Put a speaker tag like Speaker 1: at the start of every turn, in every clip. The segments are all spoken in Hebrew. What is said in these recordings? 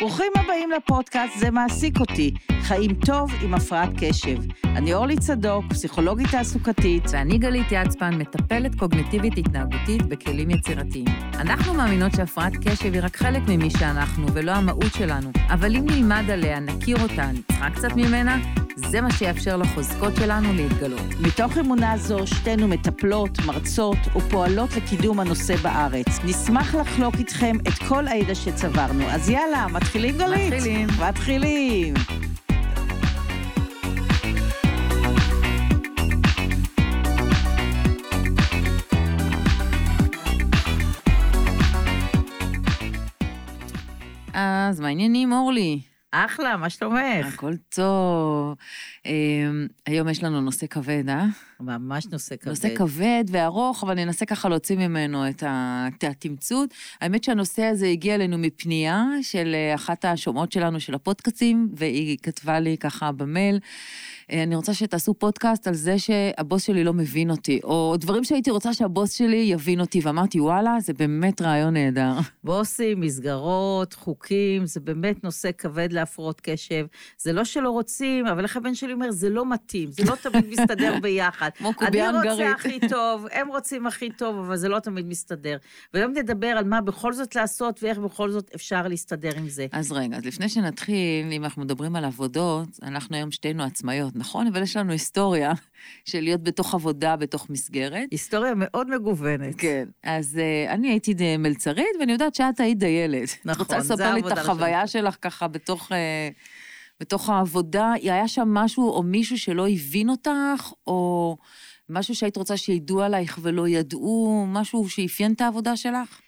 Speaker 1: ברוכים הבאים לפודקאסט "זה מעסיק אותי", חיים טוב עם הפרעת קשב. אני אורלי צדוק, פסיכולוגית תעסוקתית.
Speaker 2: ואני גלית יצפן, מטפלת קוגניטיבית התנהגותית בכלים יצירתיים. אנחנו מאמינות שהפרעת קשב היא רק חלק ממי שאנחנו, ולא המהות שלנו. אבל אם נלמד עליה, נכיר אותה, נצחק קצת ממנה, זה מה שיאפשר לחוזקות שלנו להתגלות.
Speaker 1: מתוך אמונה זו, שתינו מטפלות, מרצות ופועלות לקידום הנושא בארץ. נשמח לחלוק איתכם את כל הידע שצברנו. אז יאללה, מתחילים גלית?
Speaker 2: מתחילים.
Speaker 1: מתחילים.
Speaker 2: אז מה העניינים, אורלי?
Speaker 1: אחלה, מה שלומך?
Speaker 2: הכל טוב. אמ, היום יש לנו נושא כבד, אה?
Speaker 1: ממש נושא כבד.
Speaker 2: נושא כבד וארוך, אבל ננסה ככה להוציא ממנו את התמצות. האמת שהנושא הזה הגיע אלינו מפנייה של אה, אחת השומעות שלנו של הפודקאסים, והיא כתבה לי ככה במייל, אני רוצה שתעשו פודקאסט על זה שהבוס שלי לא מבין אותי, או דברים שהייתי רוצה שהבוס שלי יבין אותי, ואמרתי, וואלה, זה באמת רעיון נהדר.
Speaker 1: בוסים, מסגרות, חוקים, זה באמת נושא כבד להפרעות קשב. זה לא שלא רוצים, אבל איך הבן שלי אומר, זה לא מתאים, זה לא תמיד מסתדר ביחד.
Speaker 2: כמו קובייה
Speaker 1: אני
Speaker 2: הונגרית.
Speaker 1: רוצה הכי טוב, הם רוצים הכי טוב, אבל זה לא תמיד מסתדר. והיום נדבר על מה בכל זאת לעשות, ואיך בכל זאת אפשר להסתדר עם זה.
Speaker 2: אז רגע, אז לפני שנתחיל, אם אנחנו מדברים על עבודות, אנחנו היום שתינו עצמאיות, נכון? אבל יש לנו היסטוריה של להיות בתוך עבודה, בתוך מסגרת.
Speaker 1: היסטוריה מאוד מגוונת.
Speaker 2: כן. אז uh, אני הייתי מלצרית, ואני יודעת שאת היית דיילת. את
Speaker 1: נכון,
Speaker 2: רוצה
Speaker 1: זה
Speaker 2: לספר לי את החוויה שלך ככה בתוך, uh, בתוך העבודה? היה שם משהו או מישהו שלא הבין אותך, או משהו שהיית רוצה שידעו עלייך ולא ידעו, משהו שאפיין את העבודה שלך?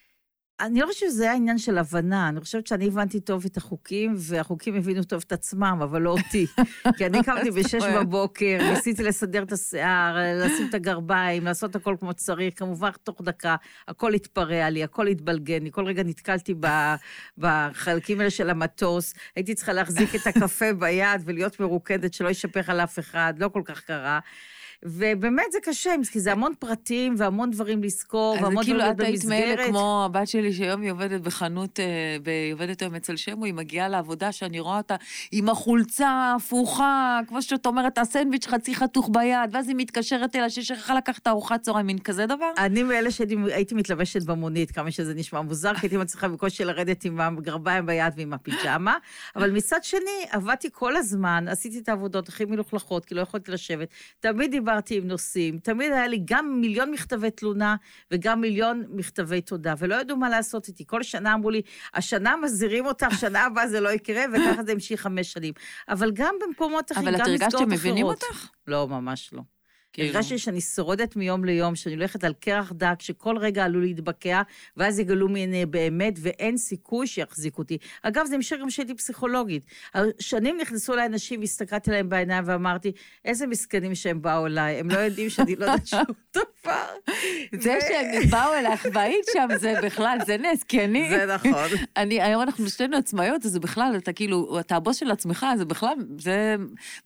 Speaker 1: אני לא חושבת שזה היה עניין של הבנה, אני חושבת שאני הבנתי טוב את החוקים, והחוקים הבינו טוב את עצמם, אבל לא אותי. כי אני קמתי בשש
Speaker 2: אוהב.
Speaker 1: בבוקר, ניסיתי לסדר את השיער, לשים את הגרביים, לעשות הכל כמו שצריך, כמובן תוך דקה, הכל התפרע לי, הכל התבלגן לי, כל רגע נתקלתי בחלקים האלה של המטוס, הייתי צריכה להחזיק את הקפה ביד ולהיות מרוקדת, שלא יישפך על אף אחד, לא כל כך קרה. ובאמת זה קשה, כי זה המון פרטים והמון דברים לזכור,
Speaker 2: אז
Speaker 1: והמון
Speaker 2: כאילו
Speaker 1: דברים
Speaker 2: את היית מאלה
Speaker 1: במסגרת.
Speaker 2: כמו הבת שלי שהיום היא עובדת בחנות, אה, היא עובדת היום אצל שמו, היא מגיעה לעבודה שאני רואה אותה עם החולצה ההפוכה, כמו שאת אומרת, הסנדוויץ' חצי חתוך ביד, ואז היא מתקשרת אליה ששכחה לקחת ארוחת צהריים, מין כזה דבר.
Speaker 1: אני מאלה שהייתי מתלבשת במונית, כמה שזה נשמע מוזר, כי הייתי מצליחה בקושי לרדת עם הגרביים ביד ועם הפיג'מה, אבל מצד שני, עבדתי כל הזמן, עשיתי את העבודות הכי מלוכלכות, כי לא יכולתי לשבת. תמיד דיברתי עם נושאים, תמיד היה לי גם מיליון מכתבי תלונה וגם מיליון מכתבי תודה, ולא ידעו מה לעשות איתי. כל שנה אמרו לי, השנה מזהירים אותך, שנה הבאה זה לא יקרה, וככה זה המשיך חמש שנים. אבל גם במקומות אחרים,
Speaker 2: אבל
Speaker 1: גם
Speaker 2: את הרגשת
Speaker 1: מסגרות
Speaker 2: שהם מבינים
Speaker 1: אחרות.
Speaker 2: אותך?
Speaker 1: לא, ממש לא.
Speaker 2: כאילו.
Speaker 1: הרגשתי שאני שורדת מיום ליום, שאני הולכת על קרח דק, שכל רגע עלול להתבקע, ואז יגלו ממני באמת, ואין סיכוי שיחזיקו אותי. אגב, זה המשך גם שהייתי פסיכולוגית. שנים נכנסו אליי אנשים, והסתכלתי להם בעיניים ואמרתי, איזה מסכנים שהם באו אליי, הם לא יודעים שאני לא יודעת שום דבר.
Speaker 2: זה שהם באו אלייך והיית שם, זה בכלל, זה נס, כי אני...
Speaker 1: זה נכון.
Speaker 2: אני, היום אנחנו שתינו עצמאיות, אז זה בכלל, אתה כאילו, אתה הבוס של עצמך, זה בכלל, זה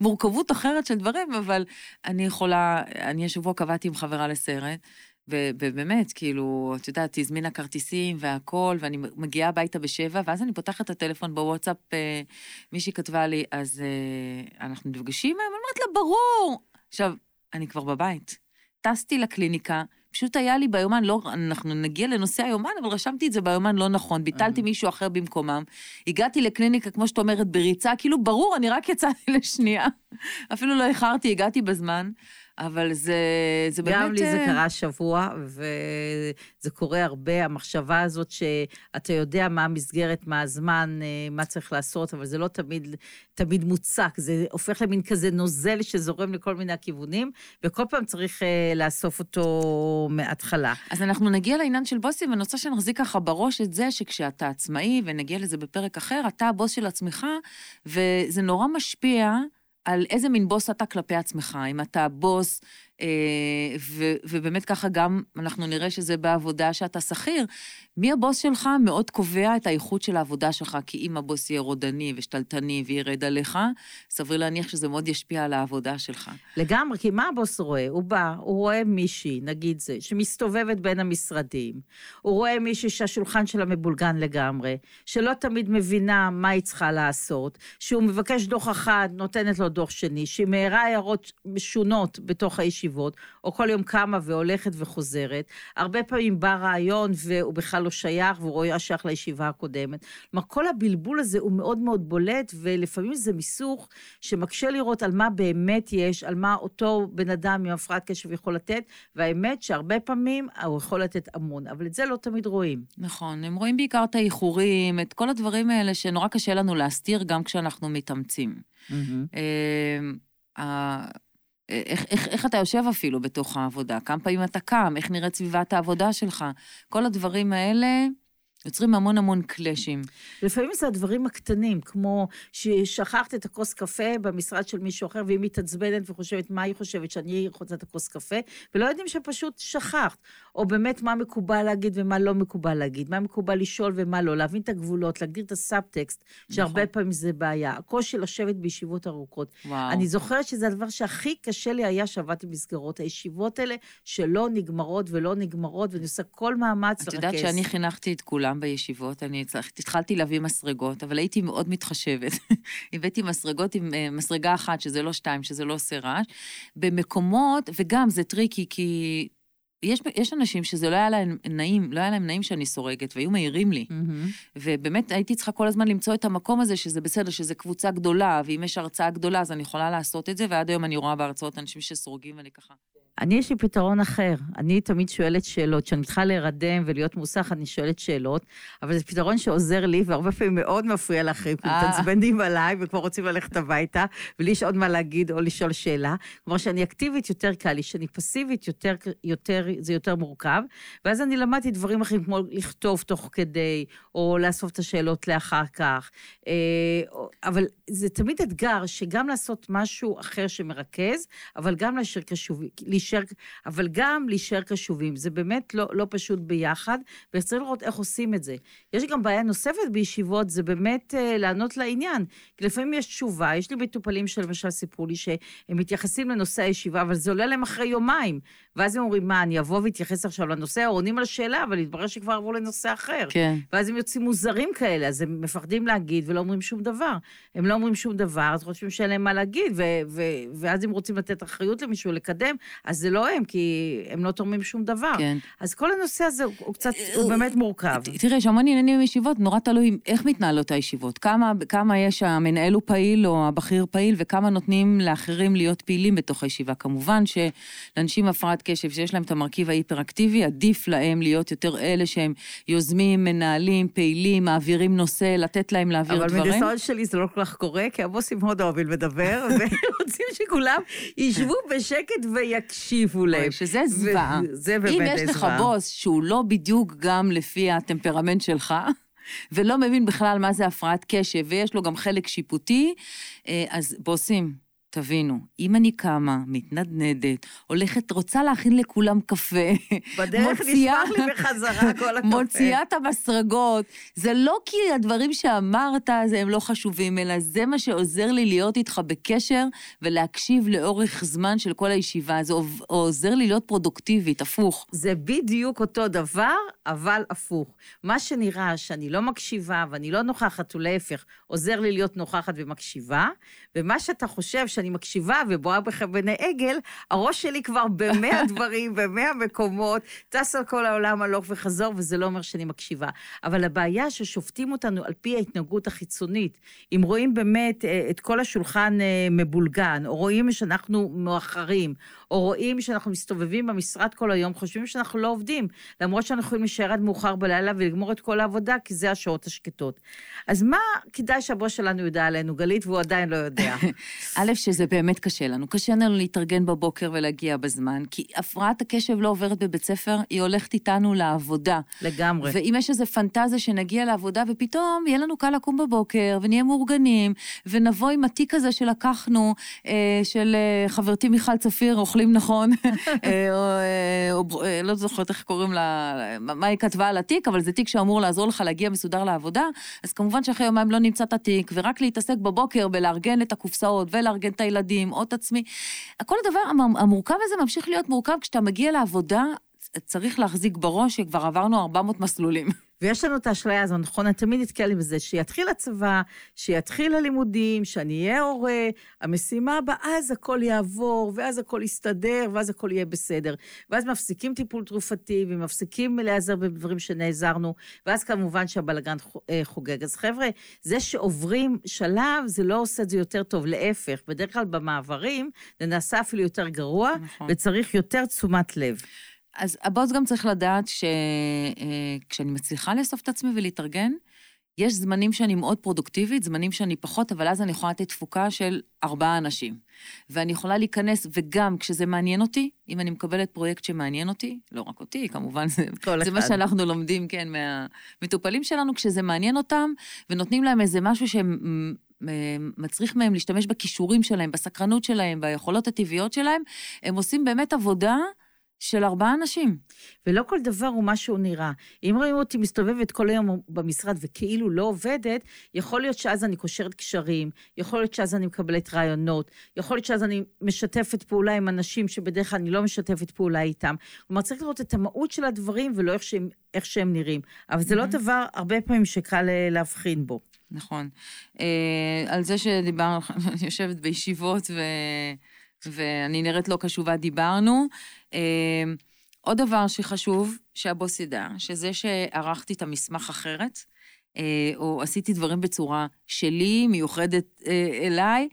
Speaker 2: מורכבות אחרת של דברים, אבל אני יכולה, אני השבוע קבעתי עם חברה לסרט, ובאמת, כאילו, את יודעת, היא הזמינה כרטיסים והכל, ואני מגיעה הביתה בשבע, ואז אני פותחת את הטלפון בוואטסאפ, אה, מישהי כתבה לי, אז אה, אנחנו נפגשים היום? אני אומרת לה, ברור. עכשיו, אני כבר בבית. טסתי לקליניקה, פשוט היה לי ביומן, לא, אנחנו נגיע לנושא היומן, אבל רשמתי את זה ביומן לא נכון, ביטלתי מישהו אחר במקומם. הגעתי לקליניקה, כמו שאת אומרת, בריצה, כאילו, ברור, אני רק יצאתי לשנייה. אפילו לא איחרתי, הגעתי בזמן, אבל זה, זה באמת...
Speaker 1: גם לי זה
Speaker 2: אה,
Speaker 1: קרה השבוע, וזה קורה הרבה, המחשבה הזאת שאתה יודע מה המסגרת, מה הזמן, אה, מה צריך לעשות, אבל זה לא תמיד, תמיד מוצק, זה הופך למין כזה נוזל שזורם לכל מיני הכיוונים, וכל פעם צריך אה, לאסוף אותו מההתחלה.
Speaker 2: אז אנחנו נגיע לעניין של בוסים, ואני רוצה שנחזיק ככה בראש את זה שכשאתה עצמאי, ונגיע לזה בפרק אחר, אתה הבוס של עצמך, וזה נורא משפיע על איזה מין בוס אתה כלפי עצמך. אם אתה בוס ו- ובאמת ככה גם אנחנו נראה שזה בעבודה שאתה שכיר. מי הבוס שלך מאוד קובע את האיכות של העבודה שלך, כי אם הבוס יהיה רודני ושתלטני וירד עליך, סביר להניח שזה מאוד ישפיע על העבודה שלך.
Speaker 1: לגמרי, כי מה הבוס רואה? הוא בא, הוא רואה מישהי, נגיד זה, שמסתובבת בין המשרדים. הוא רואה מישהי שהשולחן שלה מבולגן לגמרי, שלא תמיד מבינה מה היא צריכה לעשות, שהוא מבקש דוח אחד, נותנת לו דוח שני, שהיא מעירה הערות משונות בתוך הישיבות, או כל יום קמה והולכת וחוזרת. הרבה פעמים בא רעיון והוא בכלל לא שייך, והוא רואה שייך לישיבה הקודמת. כלומר, כל הבלבול הזה הוא מאוד מאוד בולט, ולפעמים זה מיסוך שמקשה לראות על מה באמת יש, על מה אותו בן אדם עם הפרעת קשב יכול לתת, והאמת שהרבה פעמים הוא יכול לתת המון, אבל את זה לא תמיד רואים.
Speaker 2: נכון, הם רואים בעיקר את האיחורים, את כל הדברים האלה שנורא קשה לנו להסתיר גם כשאנחנו מתאמצים. אה, איך, איך, איך אתה יושב אפילו בתוך העבודה, כמה פעמים אתה קם, איך נראית סביבת העבודה שלך, כל הדברים האלה יוצרים המון המון קלאשים.
Speaker 1: לפעמים זה הדברים הקטנים, כמו ששכחת את הכוס קפה במשרד של מישהו אחר, והיא מתעצבנת וחושבת מה היא חושבת, שאני רוצה את הכוס קפה, ולא יודעים שפשוט שכחת. או באמת מה מקובל להגיד ומה לא מקובל להגיד, מה מקובל לשאול ומה לא, להבין את הגבולות, להגדיר את הסאבטקסט, שהרבה נכון. פעמים זה בעיה. הקושי לשבת בישיבות ארוכות. וואו. אני זוכרת שזה הדבר שהכי קשה לי היה שעבדתי במסגרות, הישיבות האלה שלא נגמרות ולא נגמרות, ואני עושה כל מאמץ לרכז.
Speaker 2: את יודעת שאני חינכתי את כולם בישיבות, אני התחלתי להביא מסרגות, אבל הייתי מאוד מתחשבת. הבאתי מסרגות עם אה, מסרגה אחת, שזה לא שתיים, שזה לא עושה רעש. במקומות, וגם זה טריקי, כי יש, יש אנשים שזה לא היה להם נעים, לא היה להם נעים שאני סורגת, והיו מעירים לי. Mm-hmm. ובאמת הייתי צריכה כל הזמן למצוא את המקום הזה, שזה בסדר, שזה קבוצה גדולה, ואם יש הרצאה גדולה, אז אני יכולה לעשות את זה, ועד היום אני רואה בהרצאות אנשים שסורגים, ואני ככה...
Speaker 1: אני, יש לי פתרון אחר. אני תמיד שואלת שאלות. כשאני מתחילה להירדם ולהיות מוסך, אני שואלת שאלות, אבל זה פתרון שעוזר לי, והרבה פעמים מאוד מפריע לאחרים, כי אה. מתעצבנים עליי וכבר רוצים ללכת הביתה, ולי יש עוד מה להגיד או לשאול שאלה. כלומר, שאני אקטיבית יותר קל לי, שאני פסיבית יותר, יותר, זה יותר מורכב, ואז אני למדתי דברים אחרים, כמו לכתוב תוך כדי, או לאסוף את השאלות לאחר כך. אה, אבל זה תמיד אתגר שגם לעשות משהו אחר שמרכז, אבל גם להשאיר קשובים. להישאר, אבל גם להישאר קשובים. זה באמת לא, לא פשוט ביחד, וצריך לראות איך עושים את זה. יש גם בעיה נוספת בישיבות, זה באמת uh, לענות לעניין. כי לפעמים יש תשובה, יש לי מטופלים שלמשל סיפרו לי שהם מתייחסים לנושא הישיבה, אבל זה עולה להם אחרי יומיים. ואז הם אומרים, מה, אני אבוא ואתייחס עכשיו לנושא, או עונים על השאלה, אבל התברר שכבר עברו לנושא אחר.
Speaker 2: כן.
Speaker 1: ואז הם יוצאים מוזרים כאלה, אז הם מפחדים להגיד ולא אומרים שום דבר. הם לא אומרים שום דבר, אז חושבים שאין להם מה להגיד, ו- ו- ואז הם רוצים לתת אחריות למישהו לקדם, אז זה לא הם, כי הם לא תורמים שום דבר.
Speaker 2: כן.
Speaker 1: אז כל הנושא הזה הוא, הוא קצת, הוא באמת מורכב.
Speaker 2: תראה, יש המון עניינים בישיבות, נורא תלוי איך מתנהלות הישיבות. כמה, כמה יש, המנהל הוא פעיל או הבכיר פעיל, וכמה נותנים לאחרים להיות פעילים בתוך הישיבה. כמובן שלאנשים עם הפרעת קשב, שיש להם את המרכיב ההיפראקטיבי, עדיף להם להיות יותר אלה שהם יוזמים, מנהלים, פעילים, מעבירים נושא, לתת להם להעביר
Speaker 1: אבל
Speaker 2: דברים.
Speaker 1: אבל מניסיון שלי זה לא כל כך קורה, כי הבוסים מאוד אוהבים לדבר, ורוצים שכולם ישבו בשקט ויקשיבו להם.
Speaker 2: שזה זוועה.
Speaker 1: זה באמת זוועה.
Speaker 2: אם יש לך בוס שהוא לא בדיוק גם לפי הטמפרמנט שלך, ולא מבין בכלל מה זה הפרעת קשב, ויש לו גם חלק שיפוטי, אה, אז בוסים, תבינו, אם אני קמה, מתנדנדת, הולכת, רוצה להכין לכולם קפה,
Speaker 1: בדרך מוציאה, נשמח לי בחזרה כל הקפה.
Speaker 2: מוציאה את המסרגות, זה לא כי הדברים שאמרת זה הם לא חשובים, אלא זה מה שעוזר לי להיות איתך בקשר ולהקשיב לאורך זמן של כל הישיבה. זה עוזר לי להיות פרודוקטיבית, הפוך.
Speaker 1: זה בדיוק אותו דבר, אבל הפוך. מה שנראה שאני לא מקשיבה ואני לא נוכחת, ולהפך, עוזר לי להיות נוכחת ומקשיבה, ומה שאתה חושב שאני מקשיבה ובואה בך בני עגל, הראש שלי כבר במאה דברים, במאה מקומות, טס על כל העולם הלוך וחזור, וזה לא אומר שאני מקשיבה. אבל הבעיה ששופטים אותנו על פי ההתנהגות החיצונית. אם רואים באמת אה, את כל השולחן אה, מבולגן, או רואים שאנחנו מאוחרים, או רואים שאנחנו מסתובבים במשרד כל היום, חושבים שאנחנו לא עובדים, למרות שאנחנו יכולים להישאר עד מאוחר בלילה ולגמור את כל העבודה, כי זה השעות השקטות. אז מה כדאי שהבוס שלנו ידע עלינו, גלית, והוא עדיין לא יודע?
Speaker 2: א', שזה באמת קשה לנו. קשה לנו להתארגן בבוקר ולהגיע בזמן, כי הפרעת הקשב לא עוברת בבית ספר, היא הולכת איתנו לעבודה.
Speaker 1: לגמרי.
Speaker 2: ואם יש איזו פנטזיה שנגיע לעבודה ופתאום יהיה לנו קל לקום בבוקר ונהיה מאורגנים, ונבוא עם התיק הזה שלקחנו, אה, של אה, חברתי מיכל צפיר, אוכלים נכון, אה, או, אה, או אה, לא זוכרת איך קוראים לה, מה היא כתבה על התיק, אבל זה תיק שאמור לעזור לך להגיע מסודר לעבודה, אז כמובן שאחרי יומיים לא נמצא את התיק, ורק להתעסק בבוקר בלארגן את הקופסאות ולארגן את הילדים, או את עצמי. כל הדבר המורכב הזה ממשיך להיות מורכב כשאתה מגיע לעבודה, צריך להחזיק בראש שכבר עברנו 400 מסלולים.
Speaker 1: ויש לנו את האשליה הזו, נכון? אני תמיד נתקל עם זה, שיתחיל הצבא, שיתחיל הלימודים, שאני אהיה הורה, המשימה הבאה, אז הכל יעבור, ואז הכל יסתדר, ואז הכל יהיה בסדר. ואז מפסיקים טיפול תרופתי, ומפסיקים להיעזר בדברים שנעזרנו, ואז כמובן שהבלגן אה, חוגג. אז חבר'ה, זה שעוברים שלב, זה לא עושה את זה יותר טוב, להפך. בדרך כלל במעברים, זה נעשה אפילו יותר גרוע, נכון. וצריך יותר תשומת לב.
Speaker 2: אז הבוס גם צריך לדעת שכשאני אה, מצליחה לאסוף את עצמי ולהתארגן, יש זמנים שאני מאוד פרודוקטיבית, זמנים שאני פחות, אבל אז אני יכולה לתת תפוקה של ארבעה אנשים. ואני יכולה להיכנס, וגם כשזה מעניין אותי, אם אני מקבלת פרויקט שמעניין אותי, לא רק אותי, כמובן, זה, זה מה שאנחנו לומדים, כן, מהמטופלים שלנו, כשזה מעניין אותם, ונותנים להם איזה משהו שהם... מצריך מהם להשתמש בכישורים שלהם, בסקרנות שלהם, ביכולות הטבעיות שלהם, הם עושים באמת עבודה של ארבעה אנשים.
Speaker 1: ולא כל דבר הוא מה שהוא נראה. אם רואים אותי מסתובבת כל היום במשרד וכאילו לא עובדת, יכול להיות שאז אני קושרת קשרים, יכול להיות שאז אני מקבלת רעיונות, יכול להיות שאז אני משתפת פעולה עם אנשים שבדרך כלל אני לא משתפת פעולה איתם. כלומר, צריך לראות את המהות של הדברים ולא איך שהם, איך שהם נראים. אבל זה mm-hmm. לא דבר, הרבה פעמים שקל אה, להבחין בו.
Speaker 2: נכון. אה, על זה שדיברנו, אני יושבת בישיבות ו... ואני נראית לא קשובה, דיברנו. אה, עוד דבר שחשוב שהבוס ידע, שזה שערכתי את המסמך אחרת, אה, או עשיתי דברים בצורה שלי, מיוחדת אה, אליי,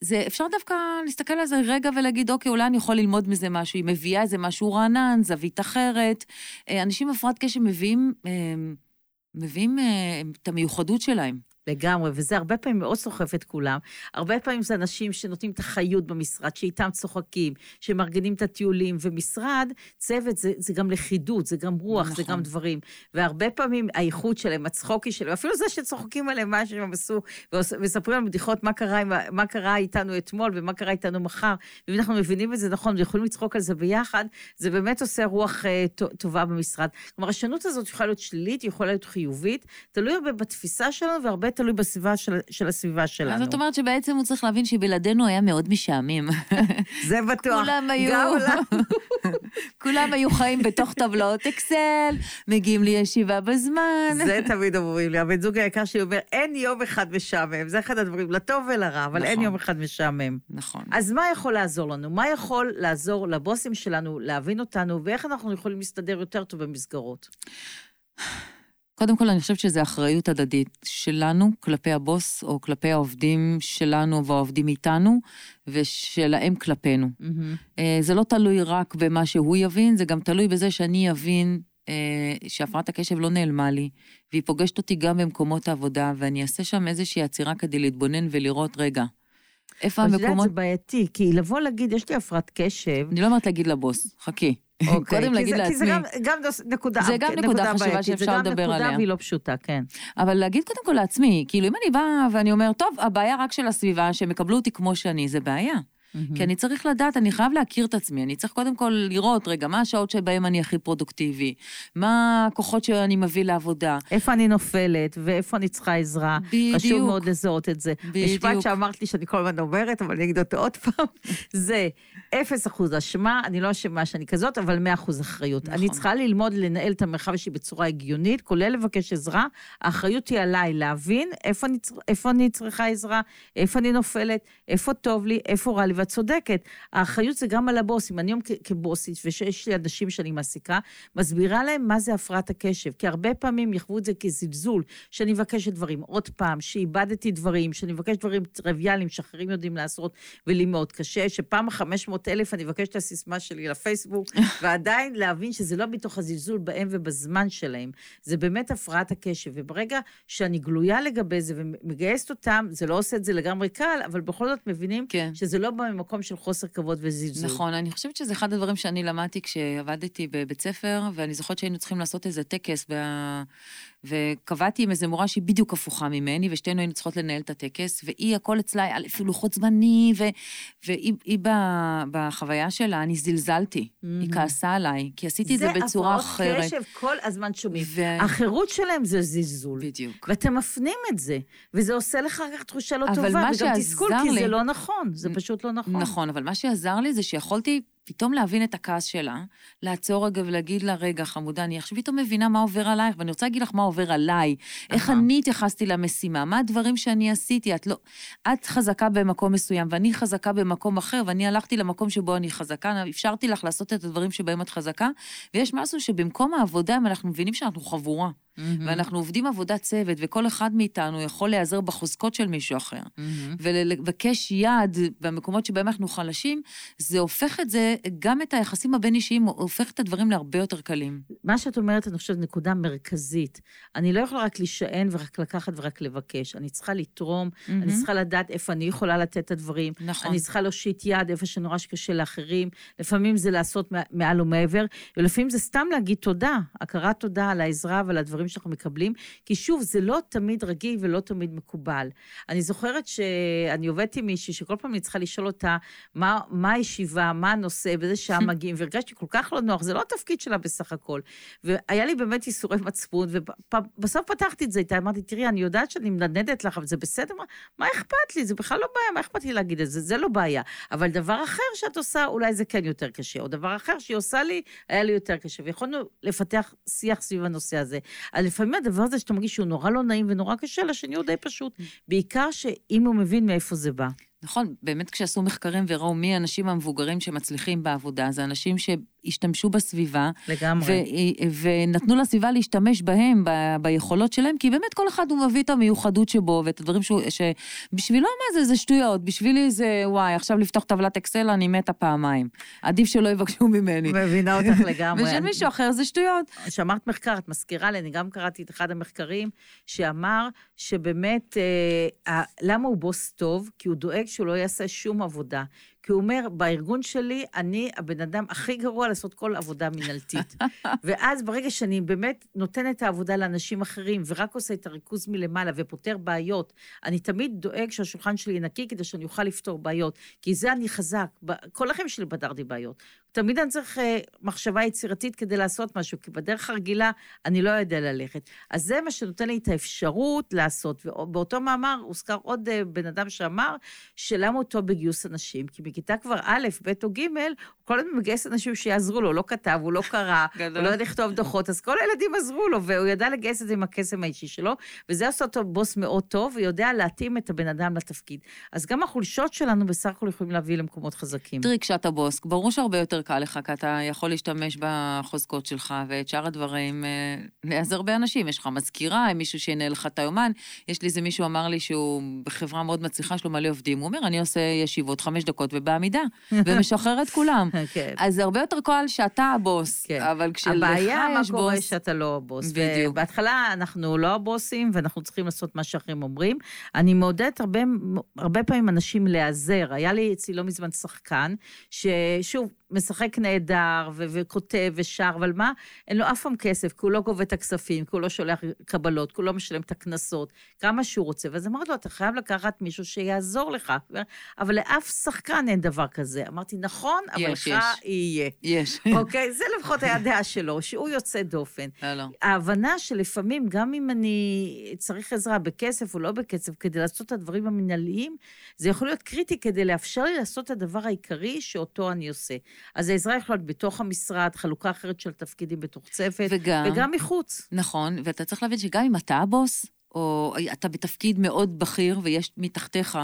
Speaker 2: זה אפשר דווקא להסתכל על זה רגע ולהגיד, אוקיי, אולי אני יכול ללמוד מזה משהו, היא מביאה איזה משהו רענן, זווית אחרת. אנשים עם הפרעת קשב מביאים, מביאים את המיוחדות שלהם.
Speaker 1: לגמרי, וזה הרבה פעמים מאוד סוחף את כולם. הרבה פעמים זה אנשים שנותנים את החיות במשרד, שאיתם צוחקים, שמארגנים את הטיולים, ומשרד, צוות, זה, זה גם לכידות, זה גם רוח, נכון. זה גם דברים. והרבה פעמים האיכות שלהם, הצחוקי שלהם, אפילו זה שצוחקים עליהם מה שהם עשו, ומספרים על בדיחות מה קרה, מה קרה איתנו אתמול ומה קרה איתנו מחר, ואם אנחנו מבינים את זה נכון ויכולים לצחוק על זה ביחד, זה באמת עושה רוח uh, טובה במשרד. כלומר, השונות הזאת יכולה להיות שלילית, יכולה להיות חיובית, תלוי הרבה בתפיסה שלנו והרבה תלוי בסביבה של, של הסביבה שלנו.
Speaker 2: אז זאת אומרת שבעצם הוא צריך להבין שבלעדינו היה מאוד משעמם.
Speaker 1: זה בטוח.
Speaker 2: כולם היו... גם לנו. כולם היו חיים בתוך טבלאות אקסל, מגיעים לישיבה בזמן.
Speaker 1: זה תמיד אומרים לי, הבן זוג היקר שלי אומר, אין יום אחד משעמם, זה אחד הדברים, לטוב ולרע, אבל נכון. אין יום אחד משעמם.
Speaker 2: נכון.
Speaker 1: אז מה יכול לעזור לנו? מה יכול לעזור לבוסים שלנו להבין אותנו, ואיך אנחנו יכולים להסתדר יותר טוב במסגרות?
Speaker 2: קודם כל, אני חושבת שזו אחריות הדדית שלנו כלפי הבוס, או כלפי העובדים שלנו והעובדים איתנו, ושלהם כלפינו. Mm-hmm. זה לא תלוי רק במה שהוא יבין, זה גם תלוי בזה שאני אבין אה, שהפרעת הקשב לא נעלמה לי, והיא פוגשת אותי גם במקומות העבודה, ואני אעשה שם איזושהי עצירה כדי להתבונן ולראות, רגע, איפה המקומות... את יודעת,
Speaker 1: זה בעייתי, כי לבוא להגיד, יש לי הפרעת קשב...
Speaker 2: אני לא אומרת להגיד לבוס, חכי.
Speaker 1: אוקיי, קודם להגיד לעצמי... כי זה גם, גם נקודה,
Speaker 2: זה גם נקודה, נקודה חשובה שאפשר לדבר עליה. זה גם נקודה
Speaker 1: והיא לא פשוטה, כן.
Speaker 2: אבל להגיד קודם כל לעצמי, כאילו אם אני באה ואני אומר, טוב, הבעיה רק של הסביבה, שהם יקבלו אותי כמו שאני, זה בעיה. Mm-hmm. כי אני צריך לדעת, אני חייב להכיר את עצמי, אני צריך קודם כל לראות, רגע, מה השעות שבהן אני הכי פרודוקטיבי? מה הכוחות שאני מביא לעבודה?
Speaker 1: איפה אני נופלת, ואיפה אני צריכה עזרה. בדיוק. חשוב מאוד לזהות את זה. בדיוק. משפט שאמרת לי שאני כל הזמן אומרת, אבל אני אגיד אותו עוד פעם, זה אפס אחוז אשמה, אני לא אשמה שאני כזאת, אבל מאה אחוז אחריות. נכון. אני צריכה ללמוד לנהל את המרחב שלי בצורה הגיונית, כולל לבקש עזרה. האחריות היא עליי להבין איפה אני, איפה אני צריכה עזרה, איפה אני נופלת, איפה טוב לי, איפה רע לי, ואת צודקת. האחריות זה גם על הבוס. אם אני היום כבוסית, ושיש לי אנשים שאני מעסיקה, מסבירה להם מה זה הפרעת הקשב. כי הרבה פעמים יחוו את זה כזלזול, שאני מבקשת דברים עוד פעם, שאיבדתי דברים, שאני מבקשת דברים טריוויאליים שאחרים יודעים לעשות, ולי מאוד קשה, שפעם ה-500 אלף אני מבקשת את הסיסמה שלי לפייסבוק, ועדיין להבין שזה לא מתוך הזלזול בהם ובזמן שלהם. זה באמת הפרעת הקשב. וברגע שאני גלויה לגבי זה ומגייסת אותם, זה לא עושה את זה לגמרי קל, אבל בכל זאת מבינים
Speaker 2: כן.
Speaker 1: שזה לא ממקום של חוסר כבוד וזלזול.
Speaker 2: נכון, אני חושבת שזה אחד הדברים שאני למדתי כשעבדתי בבית ספר, ואני זוכרת שהיינו צריכים לעשות איזה טקס, ב... וקבעתי עם איזה מורה שהיא בדיוק הפוכה ממני, ושתינו היינו צריכות לנהל את הטקס, והיא, הכל אצלה היה לפי לוחות זמני, ו... והיא היא ב... בחוויה שלה, אני זלזלתי. היא כעסה עליי, כי עשיתי את זה בצורה אחרת.
Speaker 1: זה הפרעות קשב כל הזמן שומעים.
Speaker 2: ו-
Speaker 1: החירות שלהם זה זלזול.
Speaker 2: בדיוק.
Speaker 1: ואתם מפנים את זה, וזה עושה לך אחר כך תחושה לא טובה, וגם תסכול,
Speaker 2: שעזר
Speaker 1: כי
Speaker 2: לי-
Speaker 1: זה לא נכון, זה פשוט לא נכון.
Speaker 2: נכון, אבל מה שעזר לי זה שיכולתי פתאום להבין את הכעס שלה, לעצור רגע ולהגיד לה, רגע, חמודה, אני עכשיו פתאום מבינה מה עובר עלייך, ואני רוצה להגיד לך מה עובר עליי. איך. אני התייחסתי למשימה, מה הדברים שאני עשיתי, את לא... את חזקה במקום מסוים, ואני חזקה במקום אחר, ואני הלכתי למקום שבו אני חזקה, אפשרתי לך לעשות את הדברים שבהם את חזקה, ויש משהו שבמקום העבודה, אם אנחנו מבינים שאנחנו חבורה,
Speaker 1: מהמם.
Speaker 2: ואנחנו עובדים עבודת צוות, וכל אחד מאיתנו יכול להיעזר בחוזקות של מישהו אחר.
Speaker 1: מהמם.
Speaker 2: ולבקש יד במקומות שבהם אנחנו חלשים, זה הופך את זה, גם את היחסים הבין-אישיים, הופך את הדברים להרבה יותר קלים.
Speaker 1: מה שאת אומרת, אני חושבת, נקודה מרכזית. אני לא יכולה רק להישען ורק לקחת ורק לבקש. אני צריכה לתרום, אני צריכה לדעת איפה אני יכולה לתת את הדברים.
Speaker 2: נכון.
Speaker 1: אני צריכה להושיט יד איפה שנורא שקשה לאחרים. לפעמים זה לעשות מע- מעל ומעבר, ולפעמים זה סתם להגיד תודה, הכרת תודה על העזרה ועל הדברים שאנחנו מקבלים, כי שוב, זה לא תמיד רגיל ולא תמיד מקובל. אני זוכרת שאני עובדת עם מישהי שכל פעם אני צריכה לשאול אותה מה, מה הישיבה, מה הנושא, באיזה שעה מגיעים, והרגשתי כל כך לא נוח, זה לא התפקיד שלה בסך הכל. והיה לי באמת ייסורי מצפון, ובסוף פתחתי את זה איתה, אמרתי, תראי, אני יודעת שאני מנדנדת לך, אבל זה בסדר, מה, מה אכפת לי? זה בכלל לא בעיה, מה אכפת לי להגיד את זה? זה לא בעיה. אבל דבר אחר שאת עושה, אולי זה כן יותר קשה, או דבר אחר שהיא עושה לי, היה לי יותר קשה, ויכולנו לפתח שיח סביב הנושא הזה. אז לפעמים הדבר הזה שאתה מרגיש שהוא נורא לא נעים ונורא קשה, לשני הוא די פשוט. בעיקר שאם הוא מבין מאיפה זה בא.
Speaker 2: נכון, באמת כשעשו מחקרים וראו מי האנשים המבוגרים שמצליחים בעבודה, זה אנשים שהשתמשו בסביבה,
Speaker 1: לגמרי.
Speaker 2: ו- ונתנו לסביבה להשתמש בהם, ב- ביכולות שלהם, כי באמת כל אחד הוא מביא את המיוחדות שבו, ואת הדברים שהוא, שבשבילו מה זה, זה שטויות, בשבילי זה, וואי, עכשיו לפתוח טבלת אקסל, אני מתה פעמיים. עדיף שלא יבקשו ממני.
Speaker 1: מבינה אותך לגמרי.
Speaker 2: ושל מישהו אחר זה שטויות.
Speaker 1: שאמרת מחקר, את מזכירה לי, אני גם קראתי את אחד המחקרים, שאמר שבאמת, אה, למה הוא בוס טוב? כי הוא דואג שהוא לא יעשה שום עבודה. כי הוא אומר, בארגון שלי, אני הבן אדם הכי גרוע לעשות כל עבודה מינהלתית. ואז ברגע שאני באמת נותנת את העבודה לאנשים אחרים, ורק עושה את הריכוז מלמעלה ופותר בעיות, אני תמיד דואג שהשולחן שלי נקי כדי שאני אוכל לפתור בעיות. כי זה אני חזק. כל החיים שלי פתרתי בעיות. תמיד אני צריך אה, מחשבה יצירתית כדי לעשות משהו, כי בדרך הרגילה אני לא יודע ללכת. אז זה מה שנותן לי את האפשרות לעשות. ובאותו מאמר הוזכר עוד אה, בן אדם שאמר, שלמה הוא טוב בגיוס אנשים? כי בכיתה כבר א', ב' או ג', הוא כל הזמן מגייס אנשים שיעזרו לו, הוא לא כתב, הוא לא קרא. הוא לא יודע לכתוב דוחות, אז כל הילדים עזרו לו, והוא ידע לגייס את זה עם הקסם האישי שלו, וזה עושה אותו בוס מאוד טוב, ויודע להתאים את הבן אדם לתפקיד. אז גם החולשות שלנו בסך הכל יכולים להביא למקומות חזקים.
Speaker 2: תראי, כשאתה בוס, ברור שהרבה יותר קל לך, כי אתה יכול להשתמש בחוזקות שלך, ואת שאר הדברים, אה, להיעזר באנשים. יש לך מזכירה, מישהו שינהל לך את היומן. יש לי איזה מישהו אמר לי שהוא בחברה מאוד מצליחה, יש לו מלא עובדים. הוא אומר, אני עושה ישיבות חמש דקות ובעמידה, ומשחרר את כולם.
Speaker 1: כן.
Speaker 2: אז זה הרבה יותר קל שאתה הבוס,
Speaker 1: כן.
Speaker 2: אבל כשלך
Speaker 1: הבעיה, מה
Speaker 2: יש
Speaker 1: קורה
Speaker 2: בוס...
Speaker 1: שאתה לא הבוס.
Speaker 2: בדיוק.
Speaker 1: ובהתחלה אנחנו לא הבוסים, ואנחנו צריכים לעשות מה שאחרים אומרים. אני מעודדת הרבה, הרבה פעמים אנשים להיעזר. היה לי אצלי לא מזמן שחקן, ששוב, משחק נהדר, ו- וכותב ושר, אבל מה? אין לו אף פעם כסף, כי הוא לא גובה את הכספים, כי הוא לא שולח קבלות, כי הוא לא משלם את הקנסות, כמה שהוא רוצה. ואז אמרתי לו, אתה חייב לקחת מישהו שיעזור לך. אבל לאף שחקן אין דבר כזה. אמרתי, נכון, אבל
Speaker 2: יש,
Speaker 1: לך
Speaker 2: יש.
Speaker 1: יהיה.
Speaker 2: יש.
Speaker 1: אוקיי? זה לפחות היה דעה שלו, שהוא יוצא דופן.
Speaker 2: לא, לא.
Speaker 1: ההבנה שלפעמים, גם אם אני צריך עזרה בכסף או לא בכסף, כדי לעשות את הדברים המנהליים, זה יכול להיות קריטי כדי לאפשר לי לעשות את הדבר העיקרי שאותו אני עושה. אז העזרה יכולה להיות בתוך המשרד, חלוקה אחרת של תפקידים בתוך צוות,
Speaker 2: וגם-
Speaker 1: וגם מחוץ.
Speaker 2: נכון, ואתה צריך להבין שגם אם אתה הבוס, או אתה בתפקיד מאוד בכיר ויש מתחתיך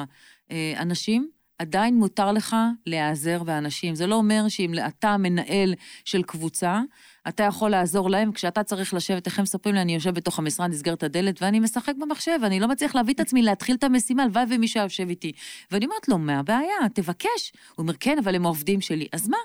Speaker 2: אה, אנשים, עדיין מותר לך להיעזר באנשים. זה לא אומר שאם אתה מנהל של קבוצה, אתה יכול לעזור להם, כשאתה צריך לשבת, איך הם מספרים לי, אני יושב בתוך המשרד, נסגר את הדלת, ואני משחק במחשב, אני לא מצליח להביא את עצמי להתחיל את המשימה, הלוואי ומישהו יושב איתי. ואני אומרת לו, מה הבעיה? תבקש. הוא אומר, כן, אבל הם העובדים שלי. אז מה?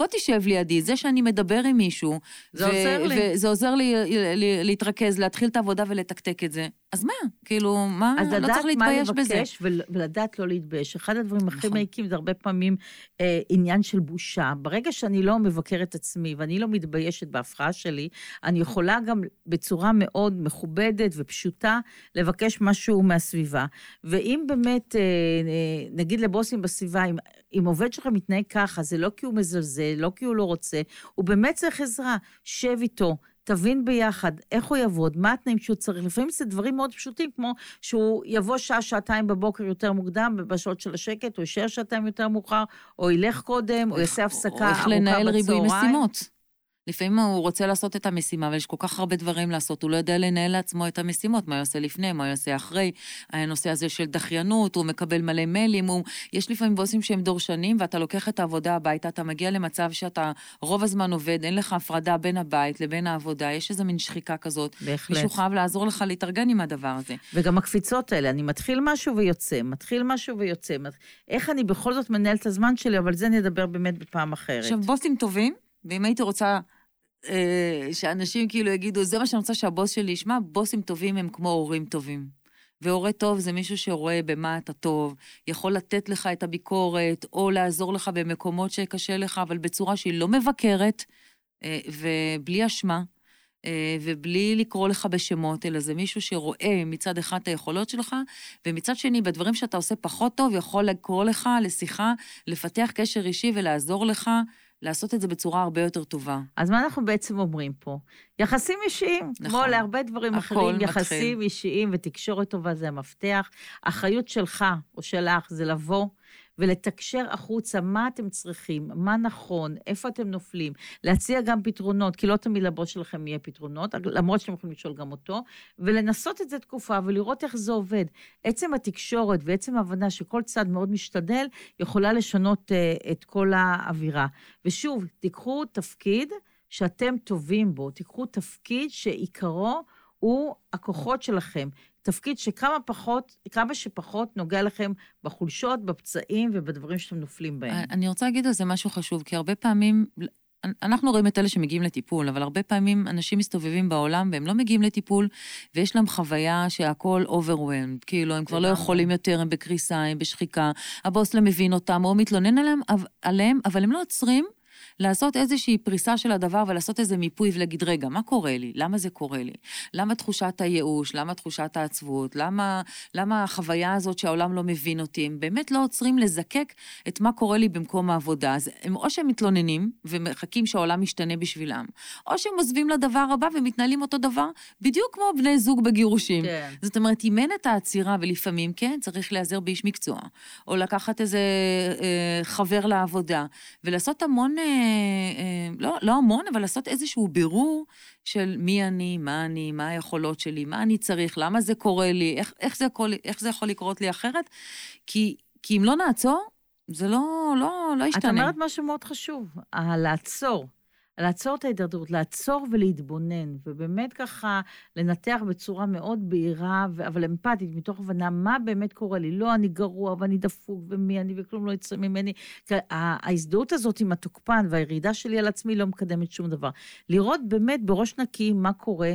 Speaker 2: בוא תשב לידי, זה שאני מדבר עם מישהו,
Speaker 1: זה עוזר לי.
Speaker 2: וזה עוזר לי ל- להתרכז, להתחיל את העבודה ולתקתק את זה. אז מה? כאילו, מה?
Speaker 1: אז
Speaker 2: לא
Speaker 1: לדעת
Speaker 2: צריך
Speaker 1: מה
Speaker 2: להתבייש בזה.
Speaker 1: לבקש ול- ולדעת לא להתבייש. אחד הדברים הכי
Speaker 2: נכון.
Speaker 1: מעיקים זה הרבה פעמים אה, עניין של בושה. ברגע שאני לא מבקרת עצמי ואני לא מתביישת בהפרעה שלי, אני יכולה גם בצורה מאוד מכובדת ופשוטה לבקש משהו מהסביבה. ואם באמת, אה, אה, נגיד לבוסים בסביבה, אם, אם עובד שלך מתנהג ככה, זה לא כי הוא מזלזל, לא כי הוא לא רוצה, הוא באמת צריך עזרה, שב איתו. תבין ביחד איך הוא יעבוד, מה התנאים שהוא צריך. לפעמים זה דברים מאוד פשוטים, כמו שהוא יבוא שעה, שעתיים בבוקר יותר מוקדם, בשעות של השקט, או יישאר שעתיים יותר מאוחר, או ילך קודם, או יעשה הפסקה
Speaker 2: או איך
Speaker 1: ארוכה
Speaker 2: לנהל ריבוי
Speaker 1: בצהריים.
Speaker 2: משימות. לפעמים הוא רוצה לעשות את המשימה, אבל יש כל כך הרבה דברים לעשות, הוא לא יודע לנהל לעצמו את המשימות, מה הוא עושה לפני, מה הוא עושה אחרי, הנושא הזה של דחיינות, הוא מקבל מלא מיילים, הוא... יש לפעמים בוסים שהם דורשנים, ואתה לוקח את העבודה הביתה, אתה מגיע למצב שאתה רוב הזמן עובד, אין לך הפרדה בין הבית לבין העבודה, יש איזו מין שחיקה כזאת.
Speaker 1: בהחלט.
Speaker 2: מישהו חייב לעזור לך להתארגן עם הדבר הזה.
Speaker 1: וגם הקפיצות האלה, אני מתחיל משהו ויוצא, מתחיל משהו ויוצא. איך אני בכל זאת מנהל את הזמן שלי, אבל זה נדבר באמת בפעם אחרת.
Speaker 2: עכשיו, בוסים טובים, ואם הייתי רוצה אה, שאנשים כאילו יגידו, זה מה שאני רוצה שהבוס שלי ישמע, בוסים טובים הם כמו הורים טובים. והורה טוב זה מישהו שרואה במה אתה טוב, יכול לתת לך את הביקורת, או לעזור לך במקומות שקשה לך, אבל בצורה שהיא לא מבקרת, אה, ובלי אשמה, אה, ובלי לקרוא לך בשמות, אלא זה מישהו שרואה מצד אחד את היכולות שלך, ומצד שני, בדברים שאתה עושה פחות טוב, יכול לקרוא לך לשיחה, לפתח קשר אישי ולעזור לך לעשות את זה בצורה הרבה יותר טובה.
Speaker 1: אז מה אנחנו בעצם אומרים פה? יחסים אישיים,
Speaker 2: נכון.
Speaker 1: כמו להרבה דברים אחרים,
Speaker 2: מתחיל.
Speaker 1: יחסים אישיים ותקשורת טובה זה המפתח. האחריות שלך או שלך זה לבוא ולתקשר החוצה מה אתם צריכים, מה נכון, איפה אתם נופלים, להציע גם פתרונות, כי לא תמיד לבוס שלכם יהיה פתרונות, למרות שאתם יכולים לשאול גם אותו, ולנסות את זה תקופה ולראות איך זה עובד. עצם התקשורת ועצם ההבנה שכל צד מאוד משתדל, יכולה לשנות uh, את כל האווירה. ושוב, תיקחו תפקיד שאתם טובים בו, תיקחו תפקיד שעיקרו הוא הכוחות שלכם. תפקיד שכמה פחות, כמה שפחות נוגע לכם בחולשות, בפצעים ובדברים שאתם נופלים בהם.
Speaker 2: אני רוצה להגיד על זה משהו חשוב, כי הרבה פעמים, אנחנו רואים את אלה שמגיעים לטיפול, אבל הרבה פעמים אנשים מסתובבים בעולם והם לא מגיעים לטיפול, ויש להם חוויה שהכל overwhelmed, כאילו, הם כבר לא. יכולים יותר, הם בקריסה, הם בשחיקה, הבוס לא מבין אותם, או מתלונן עליהם, אבל- עליהם, אבל הם לא עוצרים. לעשות איזושהי פריסה של הדבר ולעשות איזה מיפוי ולהגיד, רגע, מה קורה לי? למה זה קורה לי? למה תחושת הייאוש? למה תחושת העצבות? למה, למה החוויה הזאת שהעולם לא מבין אותי? הם באמת לא עוצרים לזקק את מה קורה לי במקום העבודה. אז הם או שהם מתלוננים ומחכים שהעולם ישתנה בשבילם, או שהם עוזבים לדבר הבא ומתנהלים אותו דבר, בדיוק כמו בני זוג בגירושים.
Speaker 1: כן.
Speaker 2: זאת אומרת, אם אין את העצירה, ולפעמים, כן, צריך להיעזר באיש מקצוע, או לקחת איזה אה, חבר לעבודה, ולעשות המון, אה, לא, לא המון, אבל לעשות איזשהו בירור של מי אני, מה אני, מה היכולות שלי, מה אני צריך, למה זה קורה לי, איך, איך, זה, יכול, איך זה יכול לקרות לי אחרת, כי, כי אם לא נעצור, זה לא, לא, לא
Speaker 1: את
Speaker 2: ישתנה.
Speaker 1: אומרת משהו מאוד חשוב, לעצור. לעצור את ההידרדרות, לעצור ולהתבונן, ובאמת ככה לנתח בצורה מאוד בהירה, אבל אמפתית, מתוך הבנה מה באמת קורה לי. לא, אני גרוע ואני דפוק ומי אני וכלום לא יצא ממני. ההזדהות הזאת עם התוקפן והירידה שלי על עצמי לא מקדמת שום דבר. לראות באמת בראש נקי מה קורה.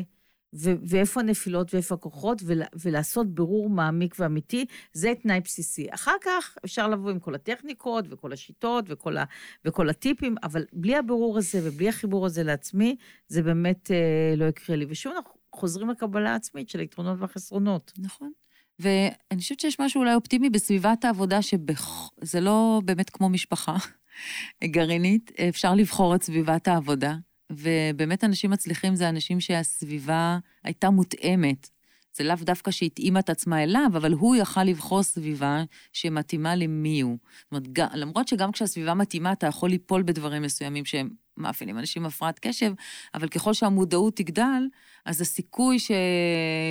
Speaker 1: ו- ואיפה הנפילות ואיפה הכוחות, ול- ולעשות בירור מעמיק ואמיתי, זה תנאי בסיסי. אחר כך אפשר לבוא עם כל הטכניקות וכל השיטות וכל, ה- וכל הטיפים, אבל בלי הבירור הזה ובלי החיבור הזה לעצמי, זה באמת אה, לא יקרה לי. ושוב, אנחנו חוזרים לקבלה העצמית של היתרונות והחסרונות.
Speaker 2: נכון. ואני חושבת שיש משהו אולי אופטימי בסביבת העבודה, שזה לא באמת כמו משפחה גרעינית, אפשר לבחור את סביבת העבודה, ובאמת אנשים מצליחים זה אנשים שהסביבה הייתה מותאמת. זה לאו דווקא שהתאימה את עצמה אליו, אבל הוא יכל לבחור סביבה שמתאימה למי הוא. זאת אומרת, למרות שגם כשהסביבה מתאימה, אתה יכול ליפול בדברים מסוימים שהם מאפיינים אנשים עם הפרעת קשב, אבל ככל שהמודעות תגדל, אז הסיכוי ש...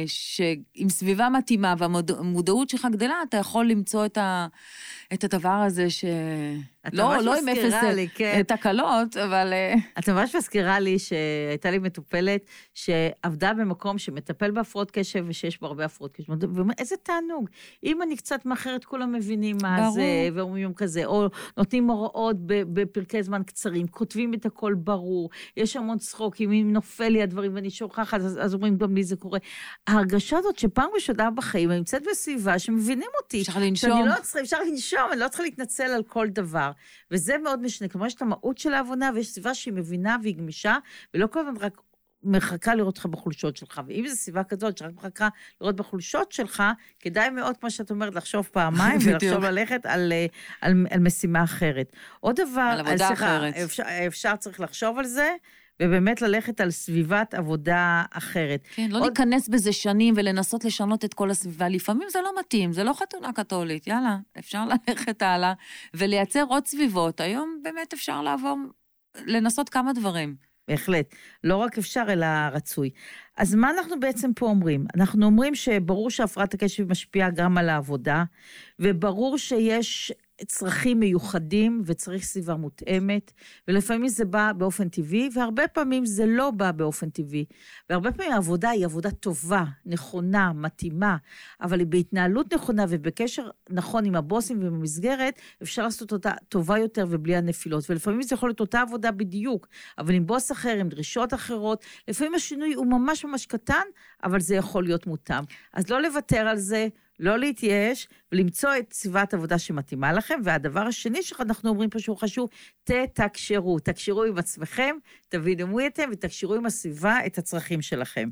Speaker 2: שעם סביבה מתאימה והמודעות שלך גדלה, אתה יכול למצוא את, ה... את הדבר הזה ש... לא, לא עם אפס לי, כן. תקלות, אבל... אה,
Speaker 1: את ממש מזכירה לי שהייתה לי מטופלת שעבדה במקום שמטפל בהפרעות קשב ושיש בו הרבה הפרעות קשב. איזה תענוג. אם אני קצת מאחרת, כולם מבינים מה ברור. זה, ואומרים כזה, או נותנים הוראות בפרקי זמן קצרים, כותבים את הכל ברור, יש המון צחוקים, אם נופל לי הדברים ואני שוכחת, אז, אז אומרים, גם לי זה קורה. ההרגשה הזאת שפעם ראשונה בחיים, אני נמצאת בסביבה שמבינים אותי.
Speaker 2: אפשר לנשום.
Speaker 1: לא צריכה, אפשר לנשום, אני לא צריכה להתנצל על כל דבר. וזה מאוד משנה. כלומר, יש את המהות של העבודה, ויש סביבה שהיא מבינה והיא גמישה, ולא כל הזמן רק מחכה לראות אותך בחולשות שלך. ואם זו סביבה כזאת שרק מחכה לראות בחולשות שלך, כדאי מאוד, כמו שאת אומרת, לחשוב פעמיים, ולחשוב ללכת על, אה, על, על משימה אחרת. עוד דבר,
Speaker 2: על עבודה אחרת.
Speaker 1: אפשר, אפשר צריך לחשוב על זה. ובאמת ללכת על סביבת עבודה אחרת.
Speaker 2: כן, לא עוד... להיכנס בזה שנים ולנסות לשנות את כל הסביבה. לפעמים זה לא מתאים, זה לא חתונה קתולית, יאללה, אפשר ללכת הלאה ולייצר עוד סביבות. היום באמת אפשר לעבור, לנסות כמה דברים.
Speaker 1: בהחלט. לא רק אפשר, אלא רצוי. אז מה אנחנו בעצם פה אומרים? אנחנו אומרים שברור שהפרעת הקשב משפיעה גם על העבודה, וברור שיש צרכים מיוחדים וצריך סביבה מותאמת, ולפעמים זה בא באופן טבעי, והרבה פעמים זה לא בא באופן טבעי. והרבה פעמים העבודה היא עבודה טובה, נכונה, מתאימה, אבל היא בהתנהלות נכונה ובקשר נכון עם הבוסים ובמסגרת, אפשר לעשות אותה טובה יותר ובלי הנפילות. ולפעמים זה יכול להיות אותה עבודה בדיוק, אבל עם בוס אחר, עם דרישות אחרות, לפעמים השינוי הוא ממש ממש קטן, אבל זה יכול להיות מותאם. אז לא לוותר על זה. לא להתייאש ולמצוא את סביבת עבודה שמתאימה לכם. והדבר השני שאנחנו אומרים פה שהוא חשוב, תתקשרו. תקשרו עם עצמכם, תבינו מי אתם ותקשרו עם הסביבה את הצרכים שלכם.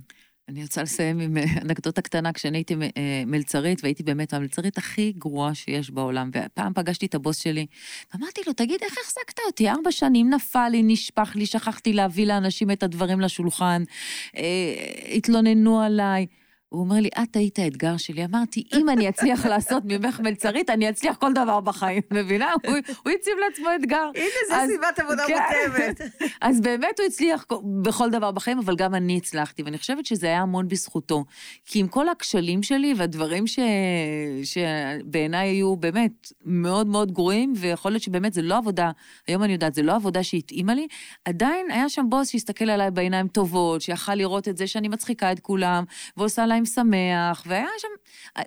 Speaker 2: אני רוצה לסיים עם אה, אנקדוטה קטנה, כשאני הייתי אה, מלצרית, והייתי באמת המלצרית הכי גרועה שיש בעולם, ופעם פגשתי את הבוס שלי, ואמרתי לו, תגיד, איך החזקת אותי? ארבע שנים נפל לי, נשפך לי, שכחתי להביא לאנשים את הדברים לשולחן, אה, התלוננו עליי. הוא אומר לי, את היית האתגר שלי. אמרתי, אם אני אצליח לעשות ממך מלצרית, אני אצליח כל דבר בחיים, מבינה? הוא, הוא הציב לעצמו אתגר.
Speaker 1: הנה, זו סביבת עבודה כן. מותאמת.
Speaker 2: אז באמת הוא הצליח בכל דבר בחיים, אבל גם אני הצלחתי, ואני חושבת שזה היה המון בזכותו. כי עם כל הכשלים שלי והדברים ש... שבעיניי היו באמת מאוד מאוד גרועים, ויכול להיות שבאמת זה לא עבודה, היום אני יודעת, זה לא עבודה שהתאימה לי, עדיין היה שם בוס שהסתכל עליי בעיניים טובות, שיכל לראות את זה שאני מצחיקה את כולם, ועושה להם שמח, והיה שם,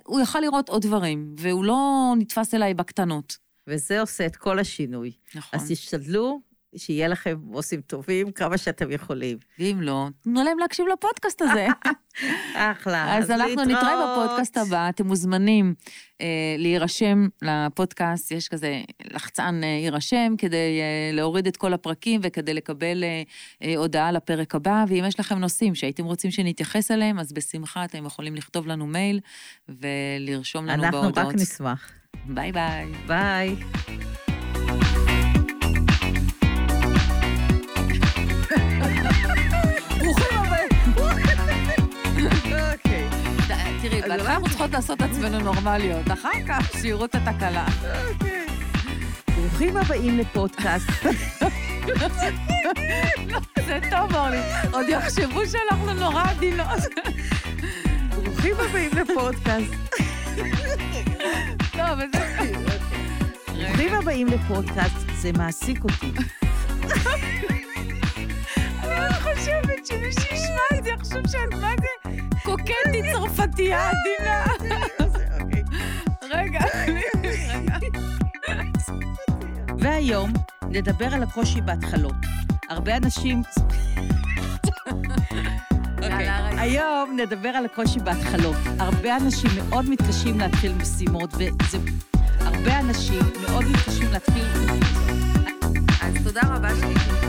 Speaker 2: הוא יכל לראות עוד דברים, והוא לא נתפס אליי בקטנות.
Speaker 1: וזה עושה את כל השינוי. נכון. אז תשתדלו שיהיה לכם בוסים טובים כמה שאתם יכולים.
Speaker 2: ואם לא, תנו להם להקשיב לפודקאסט הזה.
Speaker 1: אחלה.
Speaker 2: אז, אז אנחנו להתראות. נתראה בפודקאסט הבא, אתם מוזמנים אה, להירשם לפודקאסט, יש כזה לחצן אה, יירשם כדי אה, להוריד את כל הפרקים וכדי לקבל אה, אה, הודעה לפרק הבא, ואם יש לכם נושאים שהייתם רוצים שנתייחס אליהם, אז בשמחה אתם יכולים לכתוב לנו מייל ולרשום לנו בהודעות.
Speaker 1: אנחנו רק נשמח.
Speaker 2: ביי ביי.
Speaker 1: ביי.
Speaker 2: תראי, בהתחלה אנחנו צריכות לעשות את עצמנו נורמליות, אחר כך שיראו את התקלה.
Speaker 1: ברוכים הבאים לפודקאסט.
Speaker 2: זה טוב, אורלי. עוד יחשבו שאנחנו נורא עדינות.
Speaker 1: ברוכים הבאים לפודקאסט.
Speaker 2: טוב, איזה...
Speaker 1: ברוכים הבאים לפודקאסט, זה מעסיק אותי.
Speaker 2: אני חושבת שמי שישמע את זה יחשוב שאת מה זה קוקטית צרפתייה עדינה. רגע,
Speaker 1: והיום נדבר על הקושי בהתחלות. הרבה אנשים... אוקיי, היום נדבר על הקושי בהתחלות. הרבה אנשים מאוד מתקשים להתחיל משימות, וזה... הרבה אנשים מאוד מתקשים להתחיל...
Speaker 2: אז תודה רבה שהייתם